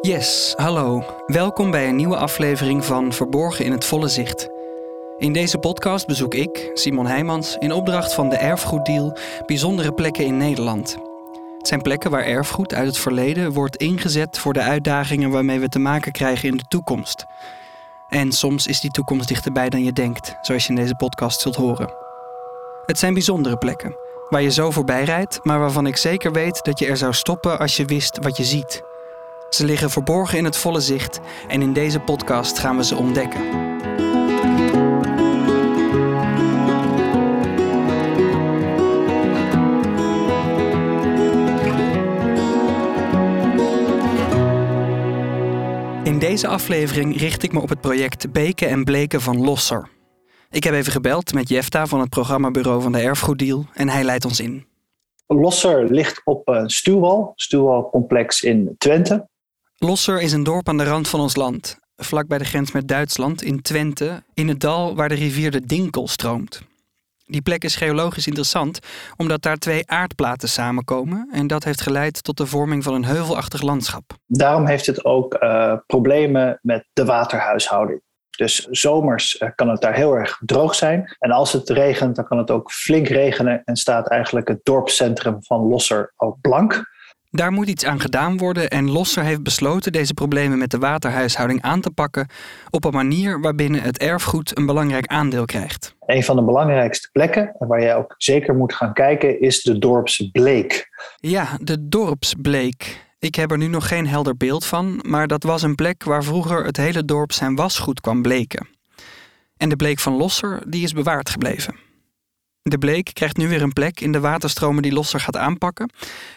Yes, hallo. Welkom bij een nieuwe aflevering van Verborgen in het Volle Zicht. In deze podcast bezoek ik, Simon Heijmans, in opdracht van de Erfgoeddeal bijzondere plekken in Nederland. Het zijn plekken waar erfgoed uit het verleden wordt ingezet voor de uitdagingen waarmee we te maken krijgen in de toekomst. En soms is die toekomst dichterbij dan je denkt, zoals je in deze podcast zult horen. Het zijn bijzondere plekken, waar je zo voorbij rijdt, maar waarvan ik zeker weet dat je er zou stoppen als je wist wat je ziet. Ze liggen verborgen in het volle zicht en in deze podcast gaan we ze ontdekken. In deze aflevering richt ik me op het project Beken en Bleken van Losser. Ik heb even gebeld met Jefta van het programmabureau van de Erfgoeddeal en hij leidt ons in. Losser ligt op een stuwwal, stuwwalcomplex in Twente. Losser is een dorp aan de rand van ons land, vlak bij de grens met Duitsland, in Twente, in het dal waar de rivier de Dinkel stroomt. Die plek is geologisch interessant omdat daar twee aardplaten samenkomen en dat heeft geleid tot de vorming van een heuvelachtig landschap. Daarom heeft het ook uh, problemen met de waterhuishouding. Dus zomers eh, kan het daar heel erg droog zijn. En als het regent, dan kan het ook flink regenen en staat eigenlijk het dorpscentrum van Losser ook blank. Daar moet iets aan gedaan worden en Losser heeft besloten deze problemen met de waterhuishouding aan te pakken op een manier waarbinnen het erfgoed een belangrijk aandeel krijgt. Een van de belangrijkste plekken waar jij ook zeker moet gaan kijken is de dorpsbleek. Ja, de dorpsbleek. Ik heb er nu nog geen helder beeld van, maar dat was een plek waar vroeger het hele dorp zijn wasgoed kwam bleken. En de bleek van Losser die is bewaard gebleven. De bleek krijgt nu weer een plek in de waterstromen die Losser gaat aanpakken.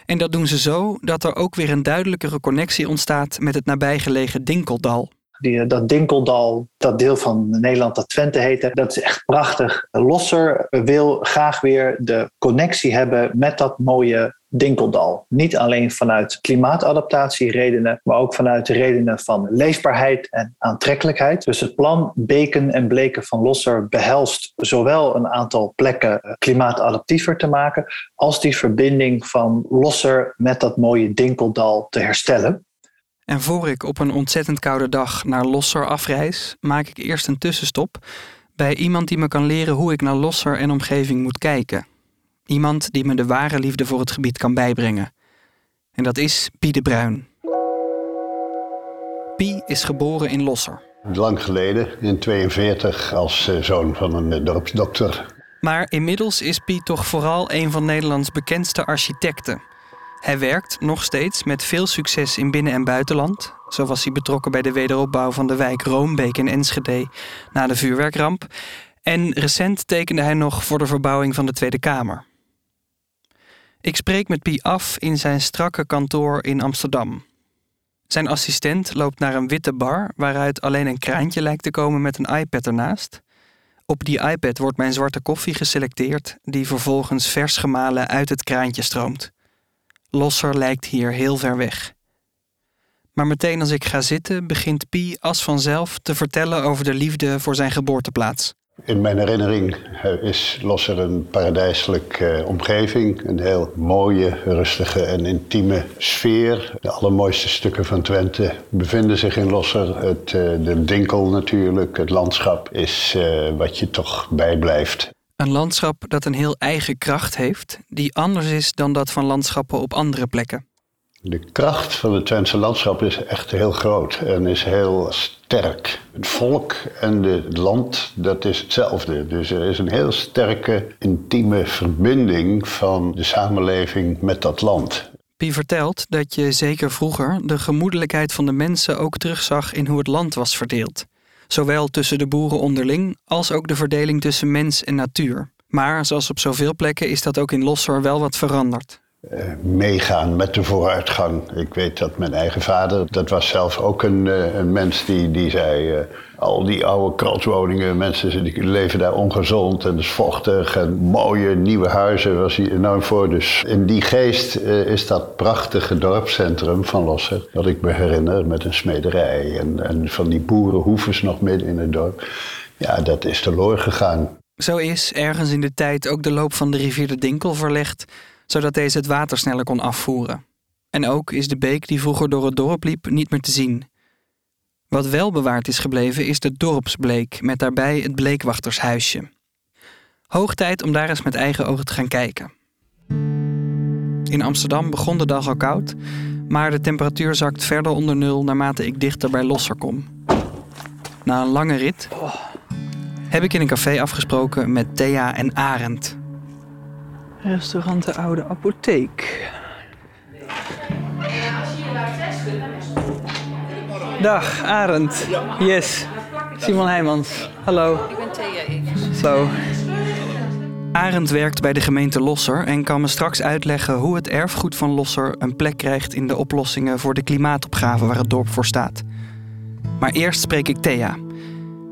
En dat doen ze zo dat er ook weer een duidelijkere connectie ontstaat met het nabijgelegen Dinkeldal. Die, dat Dinkeldal, dat deel van Nederland dat Twente heette, dat is echt prachtig. Losser wil graag weer de connectie hebben met dat mooie Dinkeldal. Niet alleen vanuit klimaatadaptatieredenen, maar ook vanuit de redenen van leefbaarheid en aantrekkelijkheid. Dus het plan Beken en Bleken van Losser behelst zowel een aantal plekken eh, klimaatadaptiever te maken, als die verbinding van Losser met dat mooie Dinkeldal te herstellen. En voor ik op een ontzettend koude dag naar Losser afreis, maak ik eerst een tussenstop bij iemand die me kan leren hoe ik naar Losser en omgeving moet kijken. Iemand die me de ware liefde voor het gebied kan bijbrengen. En dat is Pie de Bruin. Pie is geboren in Losser. Lang geleden, in 42, als eh, zoon van een eh, dorpsdokter. Maar inmiddels is Pie toch vooral een van Nederlands bekendste architecten. Hij werkt nog steeds met veel succes in binnen- en buitenland. Zo was hij betrokken bij de wederopbouw van de wijk Roombeek in Enschede na de vuurwerkramp. En recent tekende hij nog voor de verbouwing van de Tweede Kamer. Ik spreek met Pie af in zijn strakke kantoor in Amsterdam. Zijn assistent loopt naar een witte bar waaruit alleen een kraantje lijkt te komen met een iPad ernaast. Op die iPad wordt mijn zwarte koffie geselecteerd, die vervolgens vers gemalen uit het kraantje stroomt. Losser lijkt hier heel ver weg. Maar meteen als ik ga zitten, begint Pie als vanzelf te vertellen over de liefde voor zijn geboorteplaats. In mijn herinnering eh, is Losser een paradijselijke eh, omgeving. Een heel mooie, rustige en intieme sfeer. De allermooiste stukken van Twente bevinden zich in Losser. Het, uh, de Dinkel natuurlijk, het landschap is wat je toch bijblijft. Een landschap dat een heel eigen kracht heeft, die anders is dan dat van landschappen op andere plekken. De kracht van het Twentse landschap is echt heel groot en is heel sterk. Het volk en het land, dat is hetzelfde. Dus er is een heel sterke, intieme verbinding van de samenleving met dat land. Pie vertelt dat je zeker vroeger de gemoedelijkheid van de mensen ook terugzag in hoe het land was verdeeld. Zowel tussen de boeren onderling als ook de verdeling tussen mens en natuur. Maar zoals op zoveel plekken is dat ook in Losser wel wat veranderd. Uh, meegaan met de vooruitgang. Ik weet dat mijn eigen vader, dat was zelf ook een, uh, een mens die, die zei... Uh, al die oude kranswoningen, mensen die leven daar ongezond en is vochtig... en mooie nieuwe huizen was hij enorm voor. Dus in die geest is dat prachtige dorpscentrum van Losser... dat ik me herinner met een smederij en, en van die boerenhoeves nog midden in het dorp. Ja, dat is teloor gegaan. Zo is ergens in de tijd ook de loop van de rivier de Dinkel verlegd zodat deze het water sneller kon afvoeren. En ook is de beek die vroeger door het dorp liep niet meer te zien. Wat wel bewaard is gebleven is de dorpsbleek met daarbij het bleekwachtershuisje. Hoog tijd om daar eens met eigen ogen te gaan kijken. In Amsterdam begon de dag al koud, maar de temperatuur zakt verder onder nul naarmate ik dichter bij Losser kom. Na een lange rit heb ik in een café afgesproken met Thea en Arend. Restaurant De Oude Apotheek. Dag, Arend. Yes. Simon Heijmans. Hallo. Ik ben Thea Evers. Hallo. Arend werkt bij de gemeente Losser en kan me straks uitleggen hoe het erfgoed van Losser een plek krijgt in de oplossingen voor de klimaatopgave waar het dorp voor staat. Maar eerst spreek ik Thea.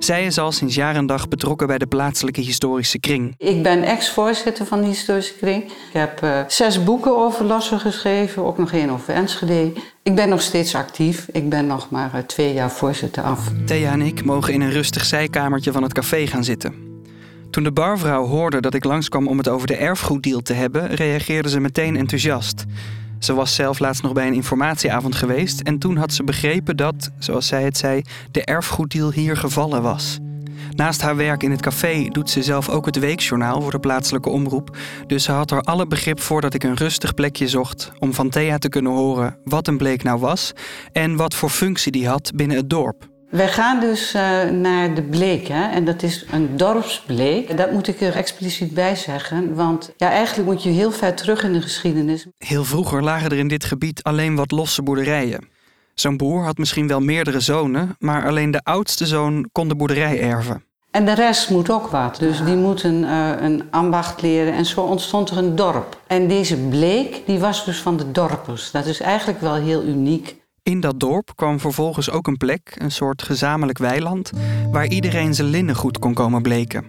Zij is al sinds jaar en dag betrokken bij de plaatselijke historische kring. Ik ben ex-voorzitter van de historische kring. Ik heb uh, zes boeken over Losser geschreven, ook nog één over Enschede. Ik ben nog steeds actief. Ik ben nog maar uh, twee jaar voorzitter af. Thea en ik mogen in een rustig zijkamertje van het café gaan zitten. Toen de barvrouw hoorde dat ik langskwam om het over de erfgoeddeal te hebben, reageerde ze meteen enthousiast. Ze was zelf laatst nog bij een informatieavond geweest en toen had ze begrepen dat, zoals zij het zei, de erfgoeddeal hier gevallen was. Naast haar werk in het café doet ze zelf ook het weekjournaal voor de plaatselijke omroep. Dus ze had er alle begrip voor dat ik een rustig plekje zocht om van Thea te kunnen horen wat een bleek nou was en wat voor functie die had binnen het dorp. Wij gaan dus uh, naar de bleek, hè? en dat is een dorpsbleek. Dat moet ik er expliciet bij zeggen, want ja, eigenlijk moet je heel ver terug in de geschiedenis. Heel vroeger lagen er in dit gebied alleen wat losse boerderijen. Zo'n boer had misschien wel meerdere zonen, maar alleen de oudste zoon kon de boerderij erven. En de rest moet ook wat, dus die moeten uh, een ambacht leren en zo ontstond er een dorp. En deze bleek, die was dus van de dorpers. Dat is eigenlijk wel heel uniek. In dat dorp kwam vervolgens ook een plek, een soort gezamenlijk weiland, waar iedereen zijn linnengoed kon komen bleken.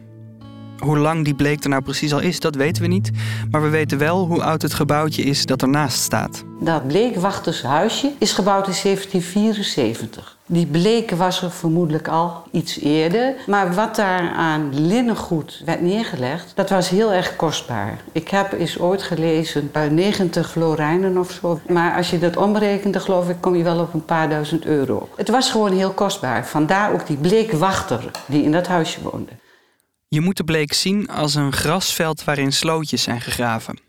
Hoe lang die bleek er nou precies al is, dat weten we niet. Maar we weten wel hoe oud het gebouwtje is dat ernaast staat. Dat bleekwachtershuisje is gebouwd in 1774. Die bleek was er vermoedelijk al iets eerder. Maar wat daar aan linnengoed werd neergelegd, dat was heel erg kostbaar. Ik heb eens ooit gelezen, bij 90 florijnen of zo. Maar als je dat omrekent, geloof ik, kom je wel op een paar duizend euro. Het was gewoon heel kostbaar. Vandaar ook die bleekwachter die in dat huisje woonde. Je moet de bleek zien als een grasveld waarin slootjes zijn gegraven.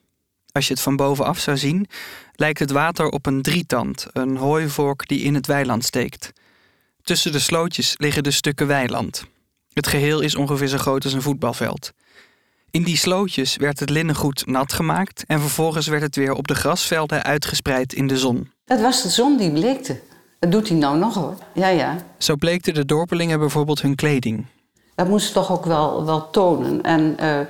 Als je het van bovenaf zou zien, lijkt het water op een drietand, een hooivork die in het weiland steekt. Tussen de slootjes liggen de stukken weiland. Het geheel is ongeveer zo groot als een voetbalveld. In die slootjes werd het linnengoed nat gemaakt en vervolgens werd het weer op de grasvelden uitgespreid in de zon. Dat was de zon die bleekte. Dat doet hij nou nog hoor. Ja, ja. Zo bleekten de dorpelingen bijvoorbeeld hun kleding. Dat moest ze toch ook wel, wel tonen. En uh,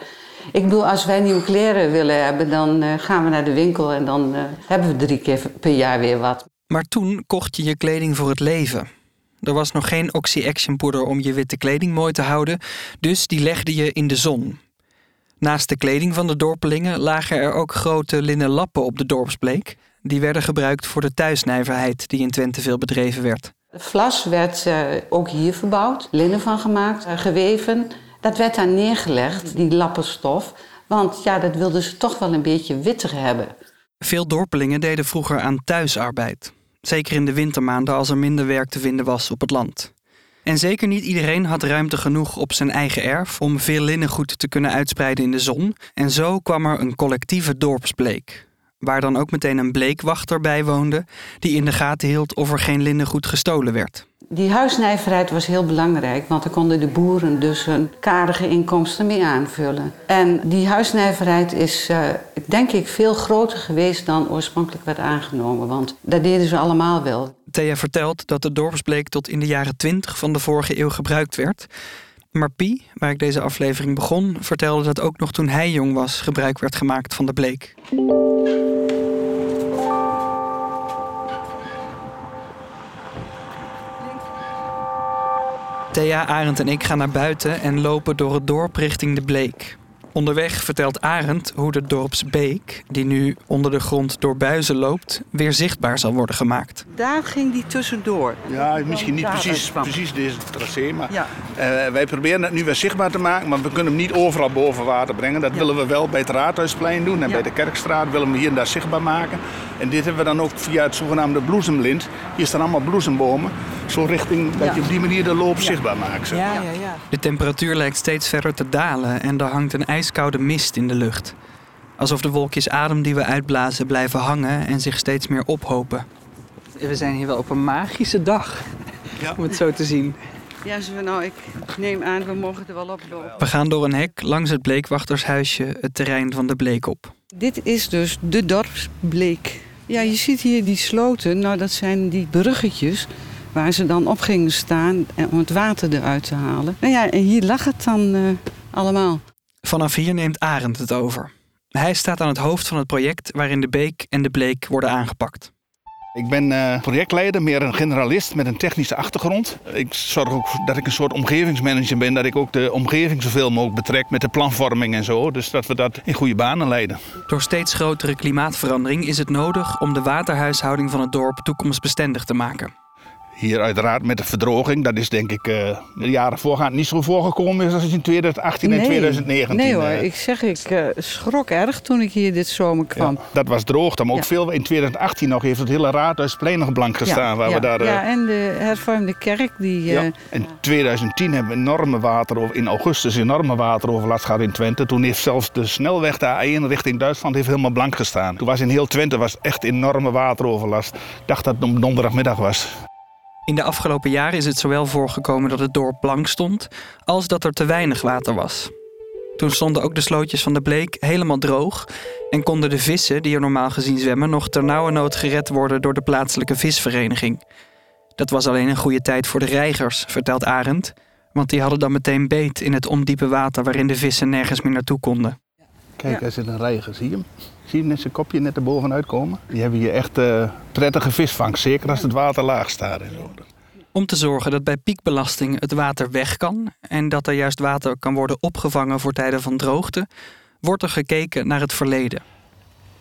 ik bedoel, als wij nieuwe kleren willen hebben, dan uh, gaan we naar de winkel en dan uh, hebben we drie keer per jaar weer wat. Maar toen kocht je je kleding voor het leven. Er was nog geen Oxy-Action poeder om je witte kleding mooi te houden, dus die legde je in de zon. Naast de kleding van de dorpelingen lagen er ook grote linnen lappen op de dorpsbleek. Die werden gebruikt voor de thuisnijverheid die in Twente veel bedreven werd. De vlas werd uh, ook hier verbouwd, linnen van gemaakt, uh, geweven. Dat werd daar neergelegd, die lappenstof. Want ja, dat wilden ze toch wel een beetje witter hebben. Veel dorpelingen deden vroeger aan thuisarbeid. Zeker in de wintermaanden als er minder werk te vinden was op het land. En zeker niet iedereen had ruimte genoeg op zijn eigen erf om veel linnengoed te kunnen uitspreiden in de zon. En zo kwam er een collectieve dorpsbleek. Waar dan ook meteen een bleekwachter bij woonde, die in de gaten hield of er geen linnengoed gestolen werd. Die huisnijverheid was heel belangrijk, want daar konden de boeren dus hun karige inkomsten mee aanvullen. En die huisnijverheid is, uh, denk ik, veel groter geweest dan oorspronkelijk werd aangenomen, want dat deden ze allemaal wel. Thea vertelt dat de dorpsbleek tot in de jaren 20 van de vorige eeuw gebruikt werd. Maar Pie, waar ik deze aflevering begon, vertelde dat ook nog toen hij jong was gebruik werd gemaakt van de bleek. Thea, Arend en ik gaan naar buiten en lopen door het dorp richting de Bleek. Onderweg vertelt Arend hoe de dorpsbeek, die nu onder de grond door buizen loopt, weer zichtbaar zal worden gemaakt. Daar ging die tussendoor. Ja, misschien niet precies, precies deze tracé, maar Ja. Eh, wij proberen het nu weer zichtbaar te maken, maar we kunnen hem niet overal boven water brengen. Dat willen we wel bij het Raadhuisplein doen en bij de Kerkstraat willen we hier en daar zichtbaar maken. En dit hebben we dan ook via het zogenaamde bloesemlint. Hier staan allemaal bloesembomen. Zo richting dat je op die manier de loop zichtbaar maakt. zeg. Ja, ja, ja. De temperatuur lijkt steeds verder te dalen en er hangt een ijskoude mist in de lucht. Alsof de wolkjes adem die we uitblazen blijven hangen en zich steeds meer ophopen. We zijn hier wel op een magische dag, Ja. om het zo te zien. Ja, zo, nou, ik neem aan, we mogen er wel oplopen. We gaan door een hek langs het bleekwachtershuisje het terrein van de bleek op. Dit is dus de dorpsbleek. Ja, je ziet hier die sloten. Nou, dat zijn die bruggetjes waar ze dan op gingen staan en om het water eruit te halen. Nou ja, en hier lag het dan eh, allemaal. Vanaf hier neemt Arend het over. Hij staat aan het hoofd van het project waarin de beek en de bleek worden aangepakt. Ik ben eh, projectleider, meer een generalist met een technische achtergrond. Ik zorg ook dat ik een soort omgevingsmanager ben, dat ik ook de omgeving zoveel mogelijk betrek met de planvorming en zo. Dus dat we dat in goede banen leiden. Door steeds grotere klimaatverandering is het nodig om de waterhuishouding van het dorp toekomstbestendig te maken. Hier uiteraard met de verdroging, dat is denk ik eh, de jaren voorgaand niet zo voorgekomen als in 2018 en 2019. Nee hoor, ik zeg, ik eh, schrok erg toen ik hier dit zomer kwam. Ja, dat was droogte, maar ook Ja. veel. In 2018 nog heeft het hele raadhuisplein nog blank gestaan. waar ja, we daar, eh, ja, en de hervormde kerk, die... ja. In 2010 hebben we enorme water, in augustus enorme wateroverlast gehad in Twente. Toen heeft zelfs de snelweg de A1 richting Duitsland heeft helemaal blank gestaan. Toen was in heel Twente was echt enorme wateroverlast. Ik dacht dat het om donderdagmiddag was. In de afgelopen jaren is het zowel voorgekomen dat het dorp blank stond, als dat er te weinig water was. Toen stonden ook de slootjes van de Bleek helemaal droog en konden de vissen die er normaal gezien zwemmen nog ternauwernood gered worden door de plaatselijke visvereniging. Dat was alleen een goede tijd voor de reigers, vertelt Arend, want die hadden dan meteen beet in het ondiepe water waarin de vissen nergens meer naartoe konden. Kijk, er zit een reiger, zie je hem? Zie je hem net zijn kopje net erbovenuit komen? Die hebben hier echt eh, prettige visvangst, zeker als het water laag staat en zo. Om te zorgen dat bij piekbelasting het water weg kan en dat er juist water kan worden opgevangen voor tijden van droogte, wordt er gekeken naar het verleden.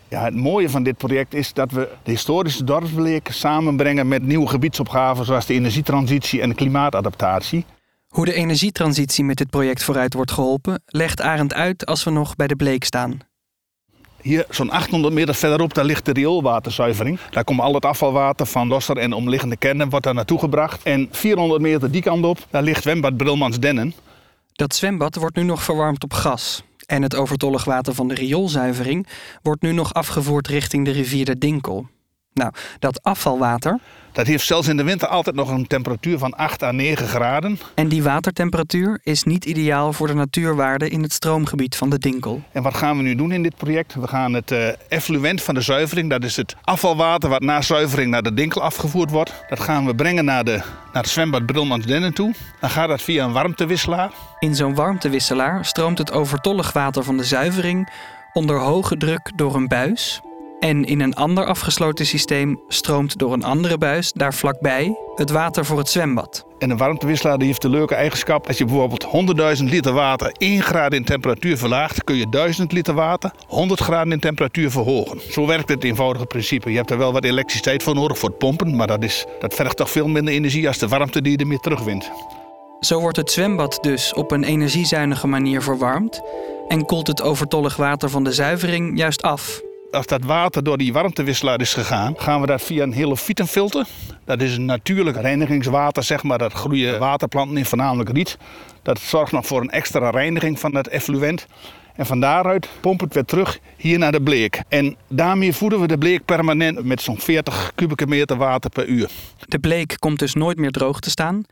Ja, het mooie van dit project is dat we de historische dorpsbeleek samenbrengen met nieuwe gebiedsopgaven zoals de energietransitie en de klimaatadaptatie. Hoe de energietransitie met dit project vooruit wordt geholpen, legt Arend uit als we nog bij de bleek staan. Hier, zo'n 800 meter verderop, daar ligt de rioolwaterzuivering. Daar komt al het afvalwater van Losser en omliggende kernen wordt daar naartoe gebracht. En 400 meter die kant op, daar ligt zwembad Brilmans Dennen. Dat zwembad wordt nu nog verwarmd op gas. En het overtollig water van de rioolzuivering wordt nu nog afgevoerd richting de rivier de Dinkel. Nou, dat afvalwater Dat heeft zelfs in de winter altijd nog een temperatuur van 8 à 9 graden. en die watertemperatuur is niet ideaal voor de natuurwaarde in het stroomgebied van de Dinkel. En wat gaan we nu doen in dit project? We gaan het eh, effluent van de zuivering, dat is het afvalwater wat na zuivering naar de Dinkel afgevoerd wordt. Dat gaan we brengen naar, de, naar het zwembad Brilmans Dennen toe. Dan gaat dat via een warmtewisselaar. In zo'n warmtewisselaar stroomt het overtollig water van de zuivering onder hoge druk door een buis. En in een ander afgesloten systeem stroomt door een andere buis daar vlakbij het water voor het zwembad. En een warmtewisselaar die heeft de leuke eigenschap. Als je bijvoorbeeld 100.000 liter water 1 graden in temperatuur verlaagt, kun je 1000 liter water 100 graden in temperatuur verhogen. Zo werkt het eenvoudige principe. Je hebt er wel wat elektriciteit voor nodig voor het pompen, maar dat, is, dat vergt toch veel minder energie als de warmte die je ermee terugwint. Zo wordt het zwembad dus op een energiezuinige manier verwarmd en koelt het overtollig water van de zuivering juist af. Als dat water door die warmtewisselaar is gegaan, gaan we dat via een helofietenfilter. Dat is een natuurlijk reinigingswater, zeg maar. Dat groeien waterplanten in, voornamelijk riet. Dat zorgt nog voor een extra reiniging van het effluent. En van daaruit pompen het weer terug hier naar de bleek. En daarmee voeden we de bleek permanent met zo'n 40 kubieke meter water per uur. De bleek komt dus nooit meer droog te staan.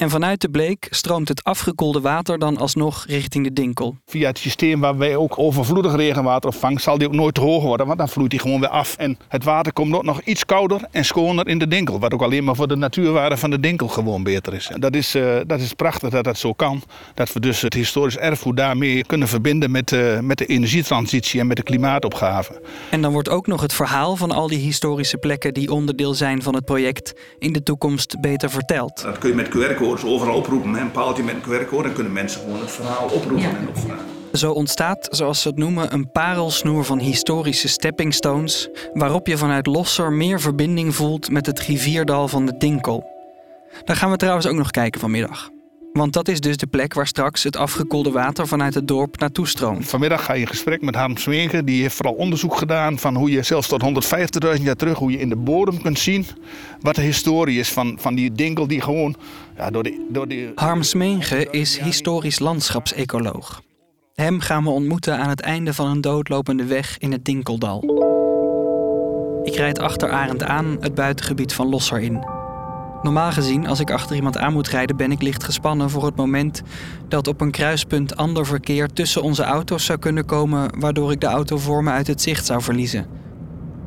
En vanuit de bleek stroomt het afgekoelde water dan alsnog richting de dinkel. Via het systeem waar wij ook overvloedig regenwater opvangen, zal die ook nooit te hoog worden, want dan vloeit die gewoon weer af. En het water komt ook nog iets kouder en schoner in de dinkel, wat ook alleen maar voor de natuurwaarde van de dinkel gewoon beter is. En dat is, eh, dat is prachtig dat dat zo kan. Dat we dus het historisch erfgoed daarmee kunnen verbinden met, eh, met de energietransitie en met de klimaatopgave. En dan wordt ook nog het verhaal van al die historische plekken die onderdeel zijn van het project in de toekomst beter verteld. Dat kun je met QR-codes overal oproepen. Een paaltje met een QR-code, dan kunnen mensen gewoon het verhaal oproepen en opvragen. Zo ontstaat, zoals ze het noemen, een parelsnoer van historische stepping stones, waarop je vanuit Losser meer verbinding voelt met het rivierdal van de Dinkel. Daar gaan we trouwens ook nog kijken vanmiddag. Want dat is dus de plek waar straks het afgekoelde water vanuit het dorp naartoe stroomt. Vanmiddag ga je in gesprek met Harm Sweenke. Die heeft vooral onderzoek gedaan van hoe je zelfs tot 150.000 jaar terug... hoe je in de bodem kunt zien wat de historie is van, van die dinkel die gewoon... Ja, door de, door de... Harm Smeenge is historisch landschapsecoloog. Hem gaan we ontmoeten aan het einde van een doodlopende weg in het Dinkeldal. Ik rijd achter Arend aan het buitengebied van Losser in. Normaal gezien, als ik achter iemand aan moet rijden, ben ik licht gespannen voor het moment dat op een kruispunt ander verkeer tussen onze auto's zou kunnen komen, waardoor ik de auto voor me uit het zicht zou verliezen.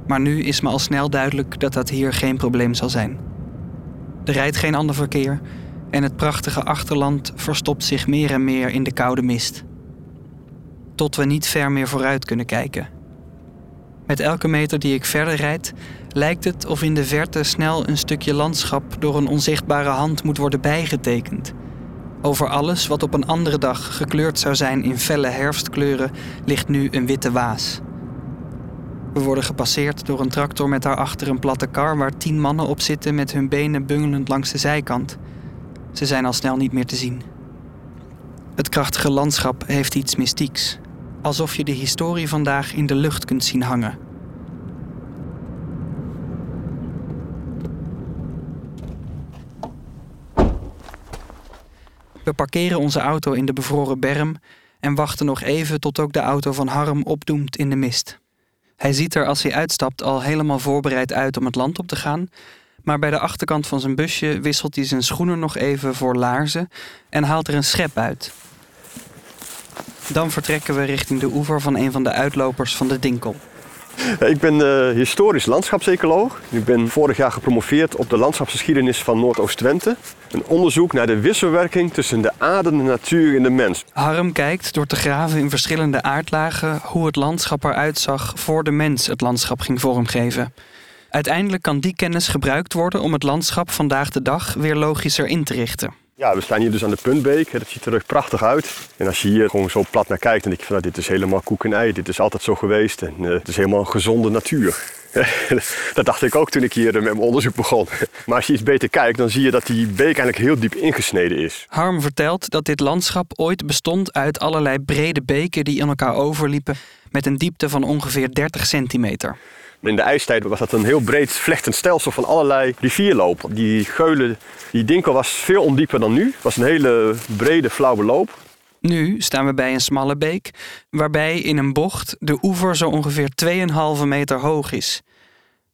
Maar nu is me al snel duidelijk dat dat hier geen probleem zal zijn. Er rijdt geen ander verkeer en het prachtige achterland verstopt zich meer en meer in de koude mist. Tot we niet ver meer vooruit kunnen kijken. Met elke meter die ik verder rijd, lijkt het of in de verte snel een stukje landschap door een onzichtbare hand moet worden bijgetekend. Over alles wat op een andere dag gekleurd zou zijn in felle herfstkleuren, ligt nu een witte waas. We worden gepasseerd door een tractor met daarachter een platte kar waar tien mannen op zitten met hun benen bungelend langs de zijkant. Ze zijn al snel niet meer te zien. Het krachtige landschap heeft iets mystieks, alsof je de historie vandaag in de lucht kunt zien hangen. We parkeren onze auto in de bevroren berm en wachten nog even tot ook de auto van Harm opdoemt in de mist. Hij ziet er als hij uitstapt al helemaal voorbereid uit om het land op te gaan, maar bij de achterkant van zijn busje wisselt hij zijn schoenen nog even voor laarzen en haalt er een schep uit. Dan vertrekken we richting de oever van een van de uitlopers van de Dinkel. Ik ben uh, historisch landschapsecoloog. Ik ben vorig jaar gepromoveerd op de landschapsgeschiedenis van Noordoost-Twente. Een onderzoek naar de wisselwerking tussen de aarde, de natuur en de mens. Harm kijkt door te graven in verschillende aardlagen hoe het landschap eruit zag voor de mens het landschap ging vormgeven. Uiteindelijk kan die kennis gebruikt worden om het landschap vandaag de dag weer logischer in te richten. Ja, we staan hier dus aan de Puntbeek. Dat ziet er prachtig uit. En als je hier gewoon zo plat naar kijkt, dan denk je van nou, dit is helemaal koek en ei. Dit is altijd zo geweest en uh, het is helemaal gezonde natuur. dat dacht ik ook toen ik hier met mijn onderzoek begon. Maar als je iets beter kijkt, dan zie je dat die beek eigenlijk heel diep ingesneden is. Harm vertelt dat dit landschap ooit bestond uit allerlei brede beken die in elkaar overliepen met een diepte van ongeveer 30 centimeter. In de ijstijd was dat een heel breed vlechtend stelsel van allerlei rivierlopen. Die geulen, die dinkel was veel ondieper dan nu. Het was een hele brede, flauwe loop. Nu staan we bij een smalle beek, waarbij in een bocht de oever zo ongeveer 2,5 meter hoog is.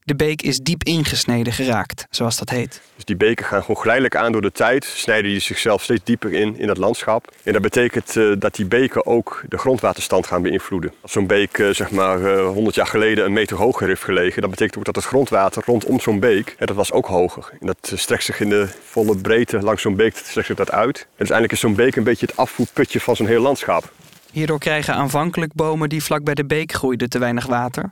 De beek is diep ingesneden geraakt, zoals dat heet. Dus die beken gaan gewoon geleidelijk aan door de tijd, snijden die zichzelf steeds dieper in in het landschap. En dat betekent uh, dat die beken ook de grondwaterstand gaan beïnvloeden. Als zo'n beek uh, zeg maar uh, 100 jaar geleden een meter hoger heeft gelegen, dan betekent ook dat het grondwater rondom zo'n beek, dat was ook hoger. En dat strekt zich in de volle breedte langs zo'n beek strekt zich dat uit. En uiteindelijk is zo'n beek een beetje het afvoerputje van zo'n heel landschap. Hierdoor krijgen aanvankelijk bomen die vlak bij de beek groeiden te weinig water.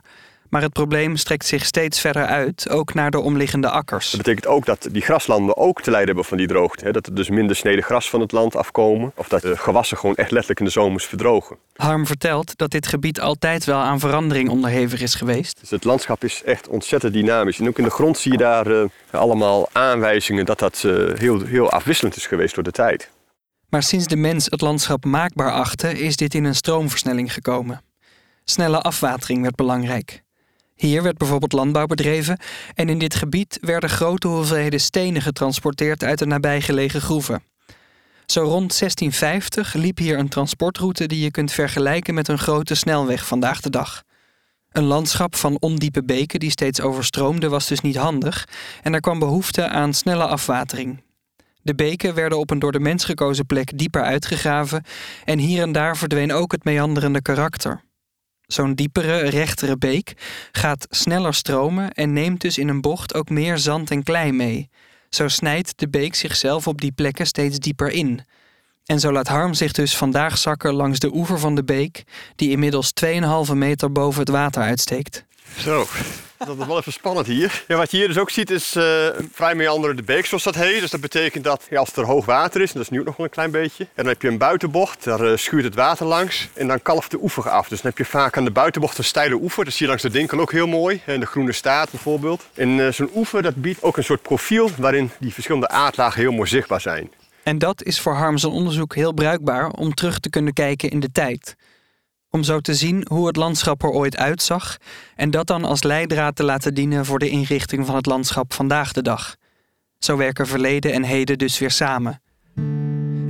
Maar het probleem strekt zich steeds verder uit, ook naar de omliggende akkers. Dat betekent ook dat die graslanden ook te lijden hebben van die droogte. Dat er dus minder sneden gras van het land afkomen. Of dat de gewassen gewoon echt letterlijk in de zomers verdrogen. Harm vertelt dat dit gebied altijd wel aan verandering onderhevig is geweest. Dus het landschap is echt ontzettend dynamisch. En ook in de grond zie je daar uh, allemaal aanwijzingen dat dat uh, heel, heel afwisselend is geweest door de tijd. Maar sinds de mens het landschap maakbaar achtte, is dit in een stroomversnelling gekomen. Snelle afwatering werd belangrijk. Hier werd bijvoorbeeld landbouw bedreven en in dit gebied werden grote hoeveelheden stenen getransporteerd uit de nabijgelegen groeven. Zo rond 1650 liep hier een transportroute die je kunt vergelijken met een grote snelweg vandaag de dag. Een landschap van ondiepe beken die steeds overstroomde was dus niet handig en er kwam behoefte aan snelle afwatering. De beken werden op een door de mens gekozen plek dieper uitgegraven en hier en daar verdween ook het meanderende karakter. Zo'n diepere, rechtere beek gaat sneller stromen en neemt dus in een bocht ook meer zand en klei mee. Zo snijdt de beek zichzelf op die plekken steeds dieper in. En zo laat Harm zich dus vandaag zakken langs de oever van de beek, die inmiddels 2,5 meter boven het water uitsteekt. Zo, dat is wel even spannend hier. Ja, wat je hier dus ook ziet is uh, vrij meanderende beek, zoals dat heet. Dus dat betekent dat ja, als er hoog water is, en dat is nu ook nog wel een klein beetje, en dan heb je een buitenbocht, daar uh, schuurt het water langs en dan kalft de oever af. Dus dan heb je vaak aan de buitenbocht een steile oever. Dat zie je langs de Dinkel ook heel mooi, en de Groene Staat bijvoorbeeld. En uh, zo'n oever dat biedt ook een soort profiel waarin die verschillende aardlagen heel mooi zichtbaar zijn. En dat is voor Harm zijn onderzoek heel bruikbaar om terug te kunnen kijken in de tijd. Om zo te zien hoe het landschap er ooit uitzag en dat dan als leidraad te laten dienen voor de inrichting van het landschap vandaag de dag. Zo werken verleden en heden dus weer samen.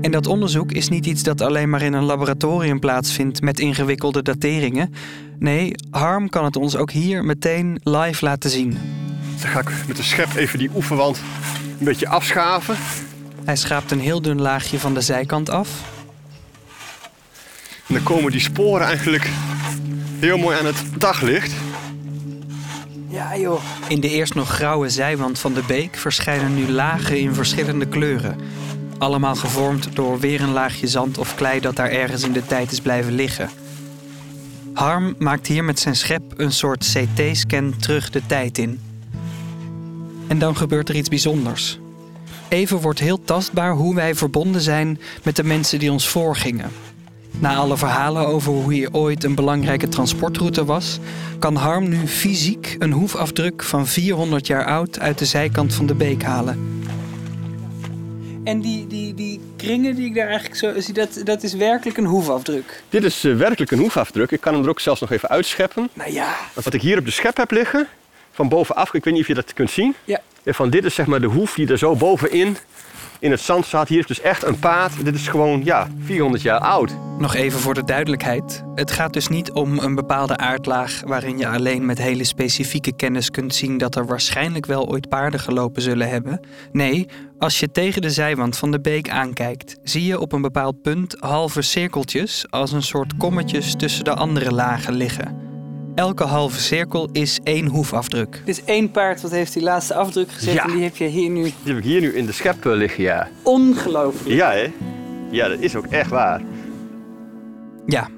En dat onderzoek is niet iets dat alleen maar in een laboratorium plaatsvindt met ingewikkelde dateringen. Nee, Harm kan het ons ook hier meteen live laten zien. Dan ga ik met de schep even die oefenwand een beetje afschaven. Hij schraapt een heel dun laagje van de zijkant af. En dan komen die sporen eigenlijk heel mooi aan het daglicht. Ja joh. In de eerst nog grauwe zijwand van de beek verschijnen nu lagen in verschillende kleuren. Allemaal gevormd door weer een laagje zand of klei dat daar ergens in de tijd is blijven liggen. Harm maakt hier met zijn schep een soort CT-scan terug de tijd in. En dan gebeurt er iets bijzonders. Even wordt heel tastbaar hoe wij verbonden zijn met de mensen die ons voorgingen. Na alle verhalen over hoe hier ooit een belangrijke transportroute was, kan Harm nu fysiek een hoefafdruk van 400 jaar oud uit de zijkant van de beek halen. En die, die, die kringen die ik daar eigenlijk zo zie, dat, dat is werkelijk een hoefafdruk. Dit is eh, werkelijk een hoefafdruk. Ik kan hem er ook zelfs nog even uitscheppen. Nou ja. Want wat ik hier op de schep heb liggen, van bovenaf, ik weet niet of je dat kunt zien. Ja. En van dit is zeg maar de hoef die er zo bovenin in het zand. Hier is dus echt een paad. Dit is gewoon ja, 400 jaar oud. Nog even voor de duidelijkheid. Het gaat dus niet om een bepaalde aardlaag waarin je alleen met hele specifieke kennis kunt zien dat er waarschijnlijk wel ooit paarden gelopen zullen hebben. Nee, als je tegen de zijwand van de beek aankijkt, zie je op een bepaald punt halve cirkeltjes als een soort kommetjes tussen de andere lagen liggen. Elke halve cirkel is één hoefafdruk. Dit is één paard wat heeft die laatste afdruk gezet Ja. en die heb je hier nu. Die heb ik hier nu in de schep eh, liggen, ja. Ongelooflijk. Ja, hè? Ja, dat is ook echt waar. Ja,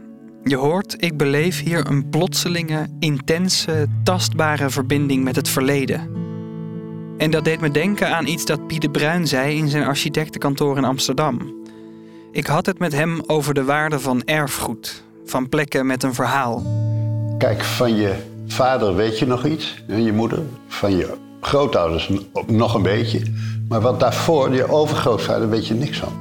je hoort, ik beleef hier een plotselinge, intense, tastbare verbinding met het verleden. En dat deed me denken aan iets dat Pieter Bruin zei in zijn architectenkantoor in Amsterdam. Ik had het met hem over de waarde van erfgoed, van plekken met een verhaal. Kijk, van je vader weet je nog iets, en je moeder. Van je grootouders nog een beetje. Maar wat daarvoor, je overgrootvader, weet je niks van.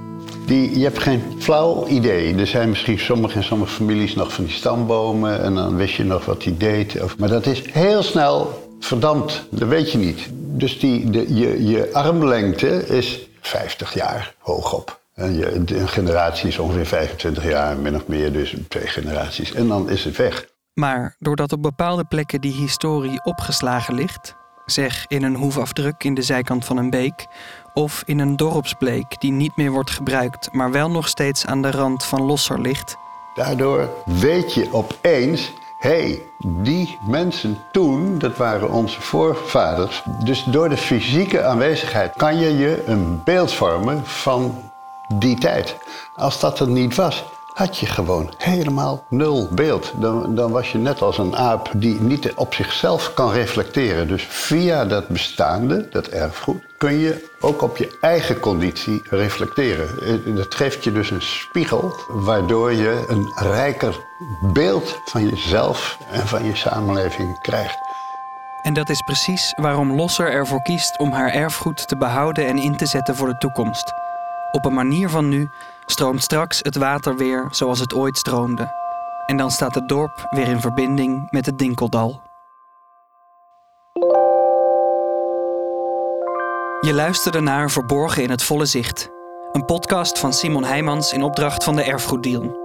Die, je hebt geen flauw idee. Er zijn misschien sommige in sommige families nog van die stambomen... en dan wist je nog wat hij deed. Of, maar dat is heel snel verdampt, dat weet je niet. Dus die, de, je, je armlengte is 50 jaar hoogop. En je, een generatie is ongeveer 25 jaar, min of meer, dus twee generaties. En dan is het weg. Maar doordat op bepaalde plekken die historie opgeslagen ligt, zeg in een hoefafdruk in de zijkant van een beek, of in een dorpsbleek die niet meer wordt gebruikt, maar wel nog steeds aan de rand van Losser ligt, Daardoor weet je opeens, hé, hey, die mensen toen, dat waren onze voorvaders. Dus door de fysieke aanwezigheid kan je je een beeld vormen van die tijd. Als dat er niet was, had je gewoon helemaal nul beeld. Dan, dan was je net als een aap die niet op zichzelf kan reflecteren. Dus via dat bestaande, dat erfgoed, kun je ook op je eigen conditie reflecteren. Eh, Dat geeft je dus een spiegel, waardoor je een rijker beeld van jezelf en van je samenleving krijgt. En dat is precies waarom Losser ervoor kiest om haar erfgoed te behouden en in te zetten voor de toekomst. Op een manier van nu stroomt straks het water weer zoals het ooit stroomde. En dan staat het dorp weer in verbinding met het Dinkeldal. Je luisterde naar Verborgen in het Volle Zicht. Een podcast van Simon Heijmans in opdracht van de Erfgoeddeal.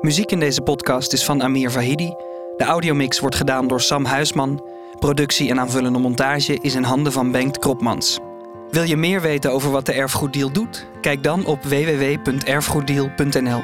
Muziek in deze podcast is van Amir Vahidi. De audiomix wordt gedaan door Sam Huisman. Productie en aanvullende montage is in handen van Bengt Kropmans. Wil je meer weten over wat de Erfgoeddeal doet? Kijk dan op www.erfgoeddeal.nl.